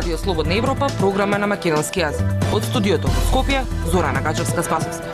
Радио Слободна Европа, програма на македонски јазик. Од студиото во Скопје, Зорана Гачевска-Спасовска.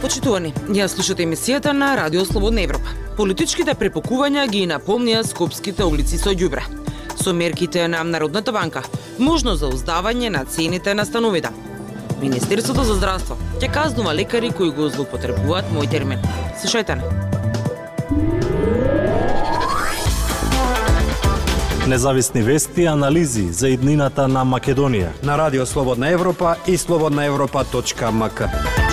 Почитувани, ја слушате емисијата на Радио Слободна Европа. Политичките препокувања ги напомнија скопските улици со ѓубре. Со мерките на Народната банка, можно за уздавање на цените на становите. Министерството за здравство ќе казнува лекари кои го злоупотребуваат мој термин. Слушајте не. Независни вести и анализи за иднината на Македонија. На Радио Слободна Европа и слободнаевропа.мк.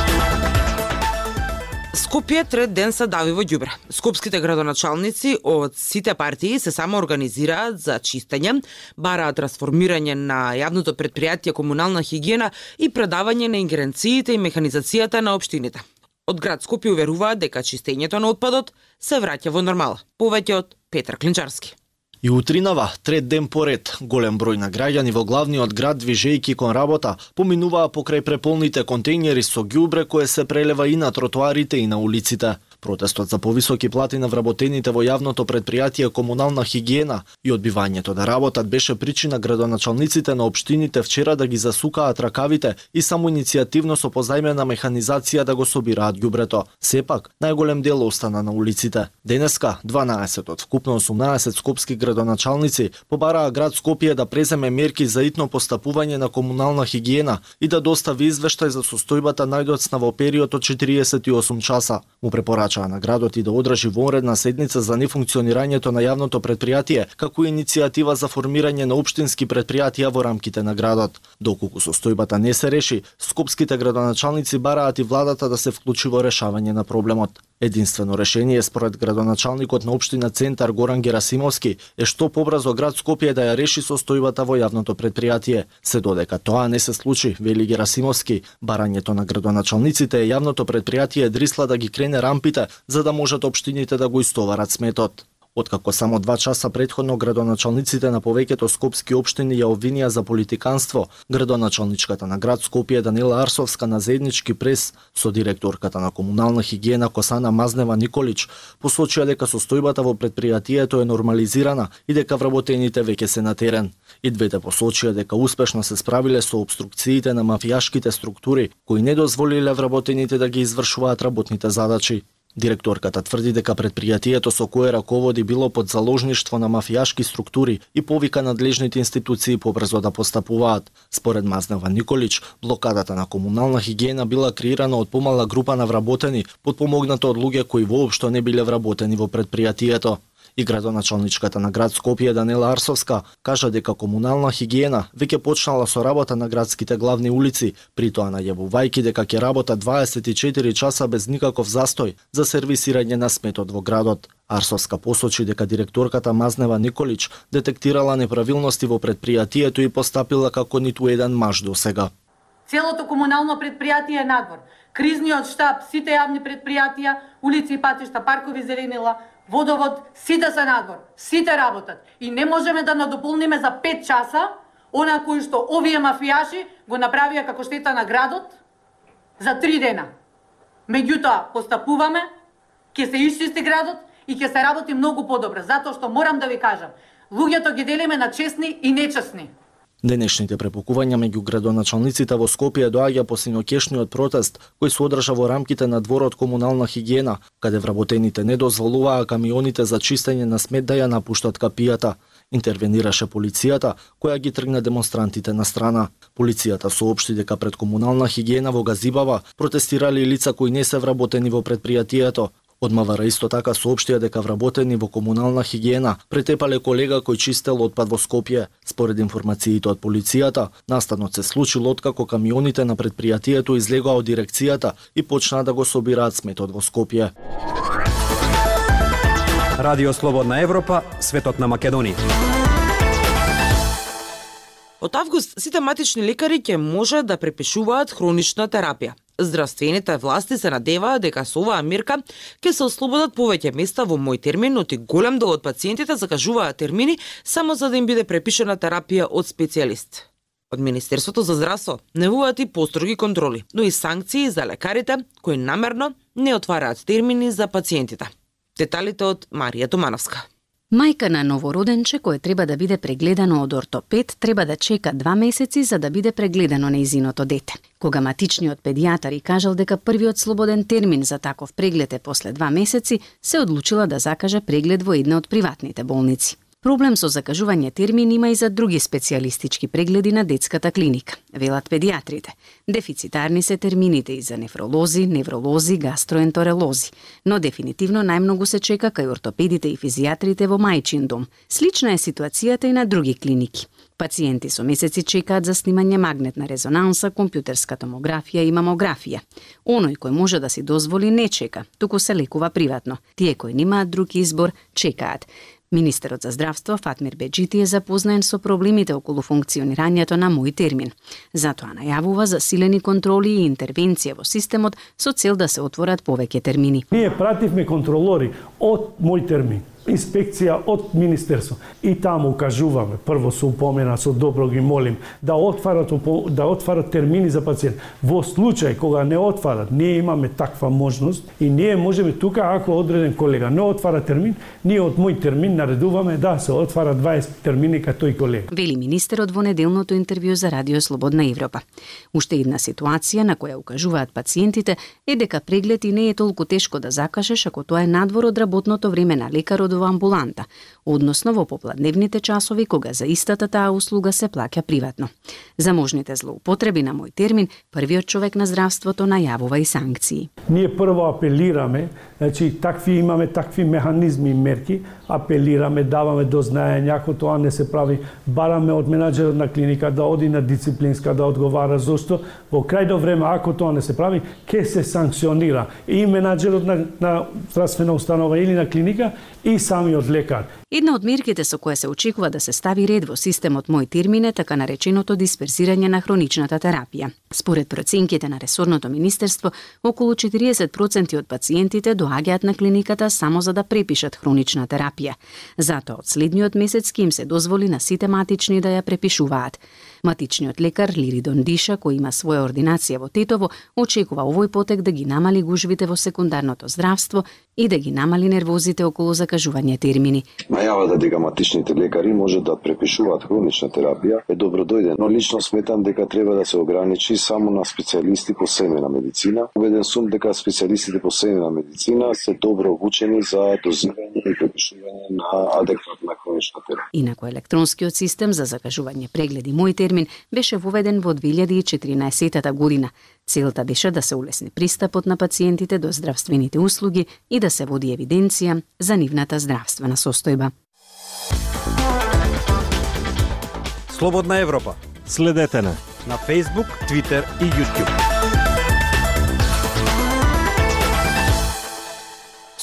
Скопје трет ден се дави во ѓубре. Скопските градоначалници од сите партии се само организираат за чистење, бараат трансформирање на јавното предпријатие комунална хигиена и предавање на ингеренциите и механизацијата на општините. Од град Скопје уверуваат дека чистењето на отпадот се враќа во нормала. Повеќе од Петар Клинчарски. И утринава, трет ден поред, голем број на граѓани во главниот град движејки кон работа, поминуваа покрај преполните контейнери со ѓубре кое се прелева и на тротоарите и на улиците. Протестот за повисоки плати на вработените во јавното предпријатие комунална хигиена и одбивањето да работат беше причина градоначалниците на општините вчера да ги засукаат ракавите и само иницијативно со позајмена механизација да го собираат ѓубрето. Сепак, најголем дел остана на улиците. Денеска, 12 од вкупно 18 скопски градоначалници побараа град Скопје да преземе мерки за итно постапување на комунална хигиена и да достави извештај за состојбата најдоцна во период од 48 часа. Му препорача порачаа на градот и да одржи вонредна седница за нефункционирањето на јавното предпријатие, како и иницијатива за формирање на општински предпријатија во рамките на градот. Доколку состојбата не се реши, скопските градоначалници бараат и владата да се вклучи во решавање на проблемот. Единствено решение според градоначалникот на општина Центар Горан Герасимовски е што побрзо град Скопје да ја реши состојбата во јавното предпријатие. Се додека тоа не се случи, вели Герасимовски, барањето на градоначалниците е јавното предпријатие Дрисла да ги крене рампите за да можат општините да го истоварат сметот. Откако само два часа предходно градоначалниците на повеќето скопски општини ја обвинија за политиканство, градоначалничката на град Скопје Данила Арсовска на заеднички прес со директорката на комунална хигиена Косана Мазнева Николич посочија дека состојбата во предпријатието е нормализирана и дека вработените веќе се на терен. И двете посочија дека успешно се справиле со обструкциите на мафијашките структури кои не дозволиле вработените да ги извршуваат работните задачи. Директорката тврди дека предпријатието со кое раководи било под заложништво на мафијашки структури и повика надлежните институции побрзо да постапуваат. Според Мазнева Николич, блокадата на комунална хигиена била креирана од помала група на вработени, подпомогната од луѓе кои воопшто не биле вработени во предпријатието. И градоначалничката на град Скопје Данела Арсовска кажа дека комунална хигиена веќе почнала со работа на градските главни улици, при тоа најавувајќи дека ќе работа 24 часа без никаков застој за сервисирање на сметот во градот. Арсовска посочи дека директорката Мазнева Николич детектирала неправилности во предпријатието и постапила како ниту еден маж до сега. Целото комунално предпријатие е надвор. Кризниот штаб, сите јавни предпријатија, улици и патишта, паркови зеленила, водовод, сите се надвор, сите работат. И не можеме да надополниме за 5 часа она кој што овие мафијаши го направија како штета на градот за 3 дена. Меѓутоа, постапуваме, ќе се исчисти градот и ќе се работи многу подобро, затоа што морам да ви кажам, луѓето ги делиме на честни и нечестни. Денешните препукувања меѓу градоначалниците во Скопје доаѓа по синокешниот протест кој се одржа во рамките на дворот комунална хигиена, каде вработените не дозволуваа камионите за чистење на смет да ја напуштат капијата. Интервенираше полицијата, која ги тргна демонстрантите на страна. Полицијата соопшти дека пред комунална хигиена во Газибава протестирали лица кои не се вработени во предпријатието, Од МВР исто така соопштија дека вработени во комунална хигиена претепале колега кој чистел отпад во Скопје. Според информациите од полицијата, настанот се случил откако камионите на предпријатието излегоа од дирекцијата и почнаа да го собираат сметот во Скопје. Радио Слободна Европа, светот на Македонија. Од август сите матични лекари ќе може да препишуваат хронична терапија. Здравствените власти се надеваат дека со оваа мерка ќе се ослободат повеќе места во мој термин, но и голем дел од пациентите закажуваат термини само за да им биде препишана терапија од специјалист. Од Министерството за здравство невуваат и построги контроли, но и санкции за лекарите кои намерно не отвараат термини за пациентите. Деталите од Марија Томановска. Мајка на новороденче кое треба да биде прегледано од ортопед треба да чека два месеци за да биде прегледано неизиното дете. Кога матичниот педијатар и кажал дека првиот слободен термин за таков преглед е после два месеци, се одлучила да закаже преглед во една од приватните болници. Проблем со закажување термин има и за други специјалистички прегледи на детската клиника, велат педиатрите. Дефицитарни се термините и за нефролози, невролози, гастроентеролози, но дефинитивно најмногу се чека кај ортопедите и физијатрите во мајчин дом. Слична е ситуацијата и на други клиники. Пациенти со месеци чекаат за снимање магнетна резонанса, компјутерска томографија и мамографија. Оној кој може да си дозволи не чека, туку се лекува приватно. Тие кои немаат друг избор, чекаат. Министерот за здравство Фатмир Беджити е запознаен со проблемите околу функционирањето на мој термин. Затоа најавува засилени контроли и интервенција во системот со цел да се отворат повеќе термини. Ние пративме контролори од мој термин инспекција од Министерство. И таму кажуваме, прво се упомена, со добро ги молим, да отварат, да отварат термини за пациент. Во случај кога не отварат, ние имаме таква можност и ние можеме тука, ако одреден колега не отвара термин, ние од мој термин наредуваме да се отвара 20 термини кај тој колега. Вели министерот во неделното интервју за Радио Слободна Европа. Уште една ситуација на која укажуваат пациентите е дека преглед и не е толку тешко да закажеш ако тоа е надвор од работното време на лекарот во амбуланта, односно во попладневните часови кога за истата таа услуга се плаќа приватно. За можните злоупотреби на мој термин, првиот човек на здравството најавува и санкции. Ние прво апелираме, значи такви имаме такви механизми и мерки, апелираме, даваме до знаење ако тоа не се прави, бараме од менаџерот на клиника да оди на дисциплинска да одговара зошто во крајно време ако тоа не се прави, ќе се санкционира и менаџерот на, на здравствена установа или на клиника и самиот лекар. Една од мерките со која се очекува да се стави ред во системот мој термин е така нареченото дисперзирање на хроничната терапија. Според проценките на ресорното министерство, околу 40% од пациентите доаѓаат на клиниката само за да препишат хронична терапија. Затоа од следниот месец ќе им се дозволи на сите матични да ја препишуваат. Матичниот лекар Лири Дондиша, кој има своја ординација во Тетово, очекува овој потек да ги намали гужвите во секундарното здравство и да ги намали нервозите околу закажување термини. Најавата да дека матичните лекари може да препишуваат хронична терапија е добродојден, но лично сметам дека треба да се ограничи само на специјалисти по семена медицина. Убеден сум дека специјалистите по семена медицина се добро обучени за дозирање и препишување на адекватна терапија. Инако електронскиот систем за закажување прегледи мој термин беше воведен во 2014 година. Целта беше да се улесни пристапот на пациентите до здравствените услуги и да се води евиденција за нивната здравствена состојба. Слободна Европа. Следете на на Facebook, Twitter и YouTube.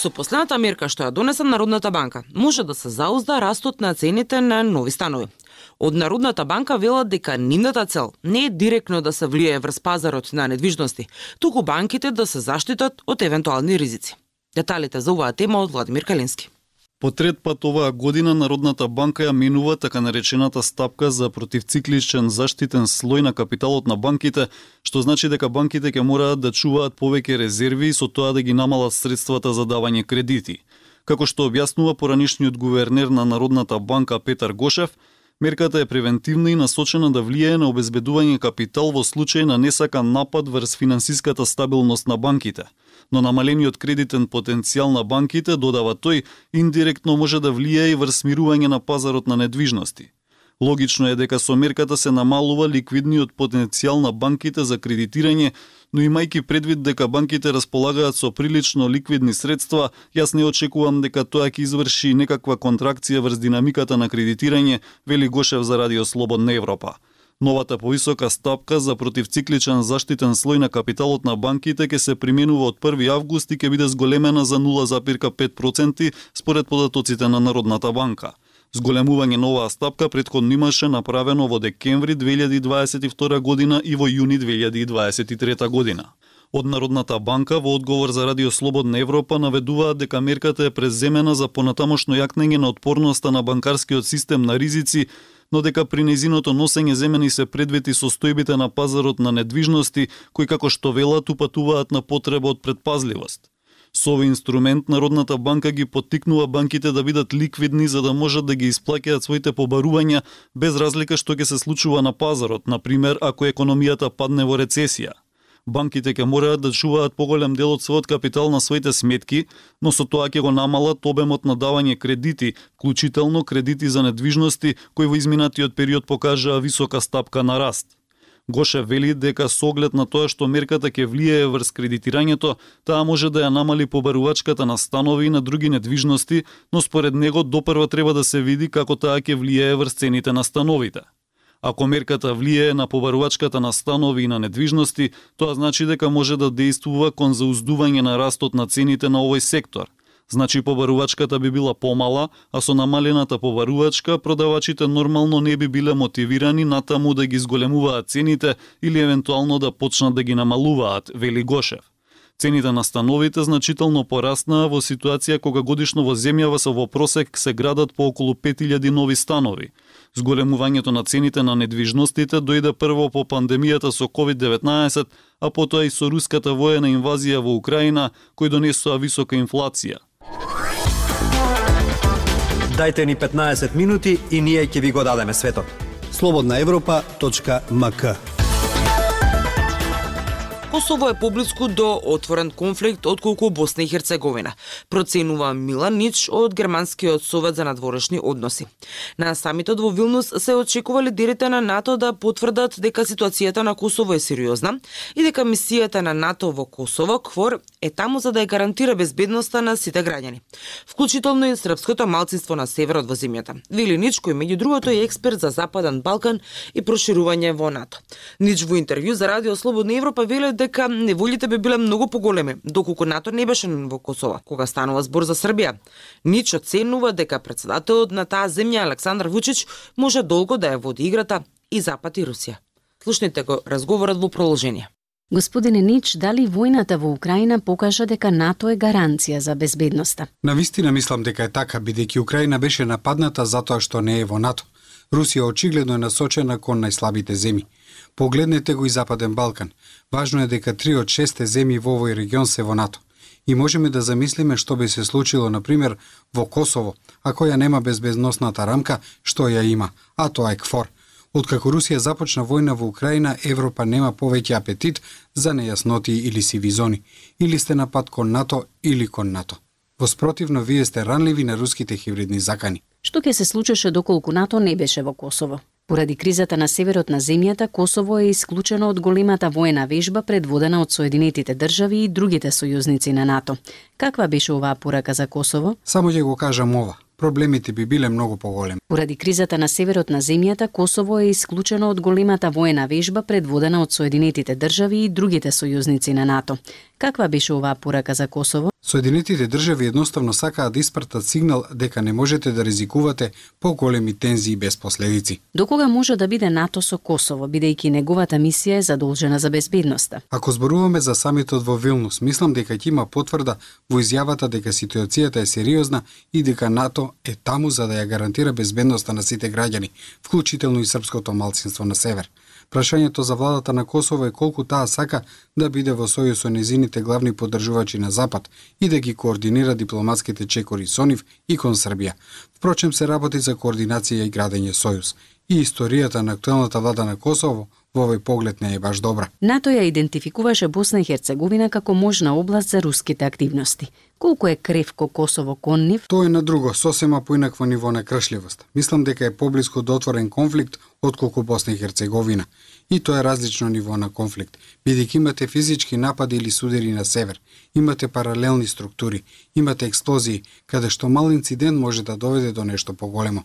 Со последната мерка што ја донесе Народната банка, може да се заузда растот на цените на нови станови. Од Народната банка велат дека нивната цел не е директно да се влие врз пазарот на недвижности, туку банките да се заштитат од евентуални ризици. Деталите за оваа тема од Владимир Калински. По трет пат оваа година Народната банка ја минува така наречената стапка за противцикличен заштитен слој на капиталот на банките, што значи дека банките ќе мораат да чуваат повеќе резерви и со тоа да ги намалат средствата за давање кредити. Како што објаснува поранишниот гувернер на Народната банка Петар Гошев, Мерката е превентивна и насочена да влијае на обезбедување капитал во случај на несакан напад врз финансиската стабилност на банките – но намалениот кредитен потенцијал на банките, додава тој, индиректно може да влијае и врз смирување на пазарот на недвижности. Логично е дека со мерката се намалува ликвидниот потенцијал на банките за кредитирање, но имајќи предвид дека банките располагаат со прилично ликвидни средства, јас не очекувам дека тоа ќе изврши некаква контракција врз динамиката на кредитирање, вели Гошев за Радио Слободна Европа. Новата повисока стапка за противцикличен заштитен слој на капиталот на банките ќе се применува од 1 август и ќе биде зголемена за 0,5% според податоците на Народната банка. Зголемување на оваа стапка предходно имаше направено во декември 2022 година и во јуни 2023 година. Од Народната банка во одговор за Радио Слободна Европа наведуваат дека мерката е преземена за понатамошно јакнење на отпорноста на банкарскиот систем на ризици, но дека при незиното носење земени се предвети состојбите на пазарот на недвижности, кои како што велат упатуваат на потреба од предпазливост. Со овој инструмент Народната банка ги поттикнува банките да бидат ликвидни за да можат да ги исплаќаат своите побарувања без разлика што ќе се случува на пазарот, на пример ако економијата падне во рецесија банките ќе мораат да чуваат поголем дел од својот капитал на своите сметки, но со тоа ќе го намалат обемот на давање кредити, вклучително кредити за недвижности кои во изминатиот период покажаа висока стапка на раст. Гоше вели дека со оглед на тоа што мерката ќе влијае врз кредитирањето, таа може да ја намали побарувачката на станови и на други недвижности, но според него допрва треба да се види како таа ќе влијае врз цените на становите. Ако мерката влијае на побарувачката на станови и на недвижности, тоа значи дека може да действува кон зауздување на растот на цените на овој сектор. Значи побарувачката би била помала, а со намалената побарувачка продавачите нормално не би биле мотивирани натаму да ги зголемуваат цените или евентуално да почнат да ги намалуваат, вели Гошев. Цените на становите значително пораснаа во ситуација кога годишно во земјава се во просек се градат по околу 5000 нови станови. Зголемувањето на цените на недвижностите дојде прво по пандемијата со COVID-19, а потоа и со руската воена инвазија во Украина, кој донесоа висока инфлација. Дайте ни 15 минути и ние ќе ви го дадеме светот. Слободна Европа.мк Косово е поблиску до отворен конфликт отколку Босна и Херцеговина, проценува Милан Нич од Германскиот совет за надворешни односи. На самитот во Вилнус се очекува лидерите на НАТО да потврдат дека ситуацијата на Косово е сериозна и дека мисијата на НАТО во Косово, КФОР, е таму за да ја гарантира безбедноста на сите граѓани, вклучително и српското малцинство на северот во земјата. Вили Нич, кој меѓу другото е експерт за Западен Балкан и проширување во НАТО. Нич во интервју за Радио Слободна Европа веле дека неволите би биле многу поголеми, доколку НАТО не беше во Косово, кога станува збор за Србија. Нич оценува дека председателот на таа земја Александар Вучич може долго да ја води играта и Запад и Русија. Слушнете го разговорот во продолжение. Господине Нич, дали војната во Украина покажа дека НАТО е гаранција за безбедноста? На вистина мислам дека е така, бидејќи Украина беше нападната затоа што не е во НАТО. Русија очигледно е насочена кон најслабите земји. Погледнете го и Западен Балкан. Важно е дека три од шесте земји во овој регион се во НАТО. И можеме да замислиме што би се случило, на пример, во Косово, ако ја нема безбедносната рамка, што ја има, а тоа е КФОР. Откако Русија започна војна во Украина, Европа нема повеќе апетит за нејасноти или сиви зони. Или сте на пат кон НАТО или кон НАТО. Во спротивно, вие сте ранливи на руските хибридни закани. Што ќе се случеше доколку НАТО не беше во Косово? Поради кризата на северот на земјата, Косово е исклучено од големата воена вежба предводена од Соединетите држави и другите сојузници на НАТО. Каква беше оваа порака за Косово? Само ќе го кажам ова проблемите би биле многу поголеми. Поради кризата на северот на земјата, Косово е исклучено од големата воена вежба предводена од Соединетите држави и другите сојузници на НАТО. Каква беше оваа порака за Косово? Соединетите држави едноставно сакаат да испратат сигнал дека не можете да ризикувате поголеми тензии без последици. До кога може да биде НАТО со Косово, бидејќи неговата мисија е задолжена за безбедноста? Ако зборуваме за самитот во Вилнус, мислам дека ќе има потврда во изјавата дека ситуацијата е сериозна и дека НАТО е таму за да ја гарантира безбедноста на сите граѓани, вклучително и српското малцинство на север. Прашањето за владата на Косово е колку таа сака да биде во сојуз со незините главни поддржувачи на Запад и да ги координира дипломатските чекори со нив и кон Србија. Впрочем се работи за координација и градење сојуз. И историјата на актуелната влада на Косово во овој поглед не е баш добра. НАТО ја идентификуваше Босна и Херцеговина како можна област за руските активности. Колку е кревко Косово кон нив? Тоа е на друго, сосема поинакво ниво на кршливост. Мислам дека е поблиску до отворен конфликт отколку Босна и Херцеговина. И тоа е различно ниво на конфликт, бидејќи имате физички напади или судери на север, имате паралелни структури, имате експлозии, каде што мал инцидент може да доведе до нешто поголемо.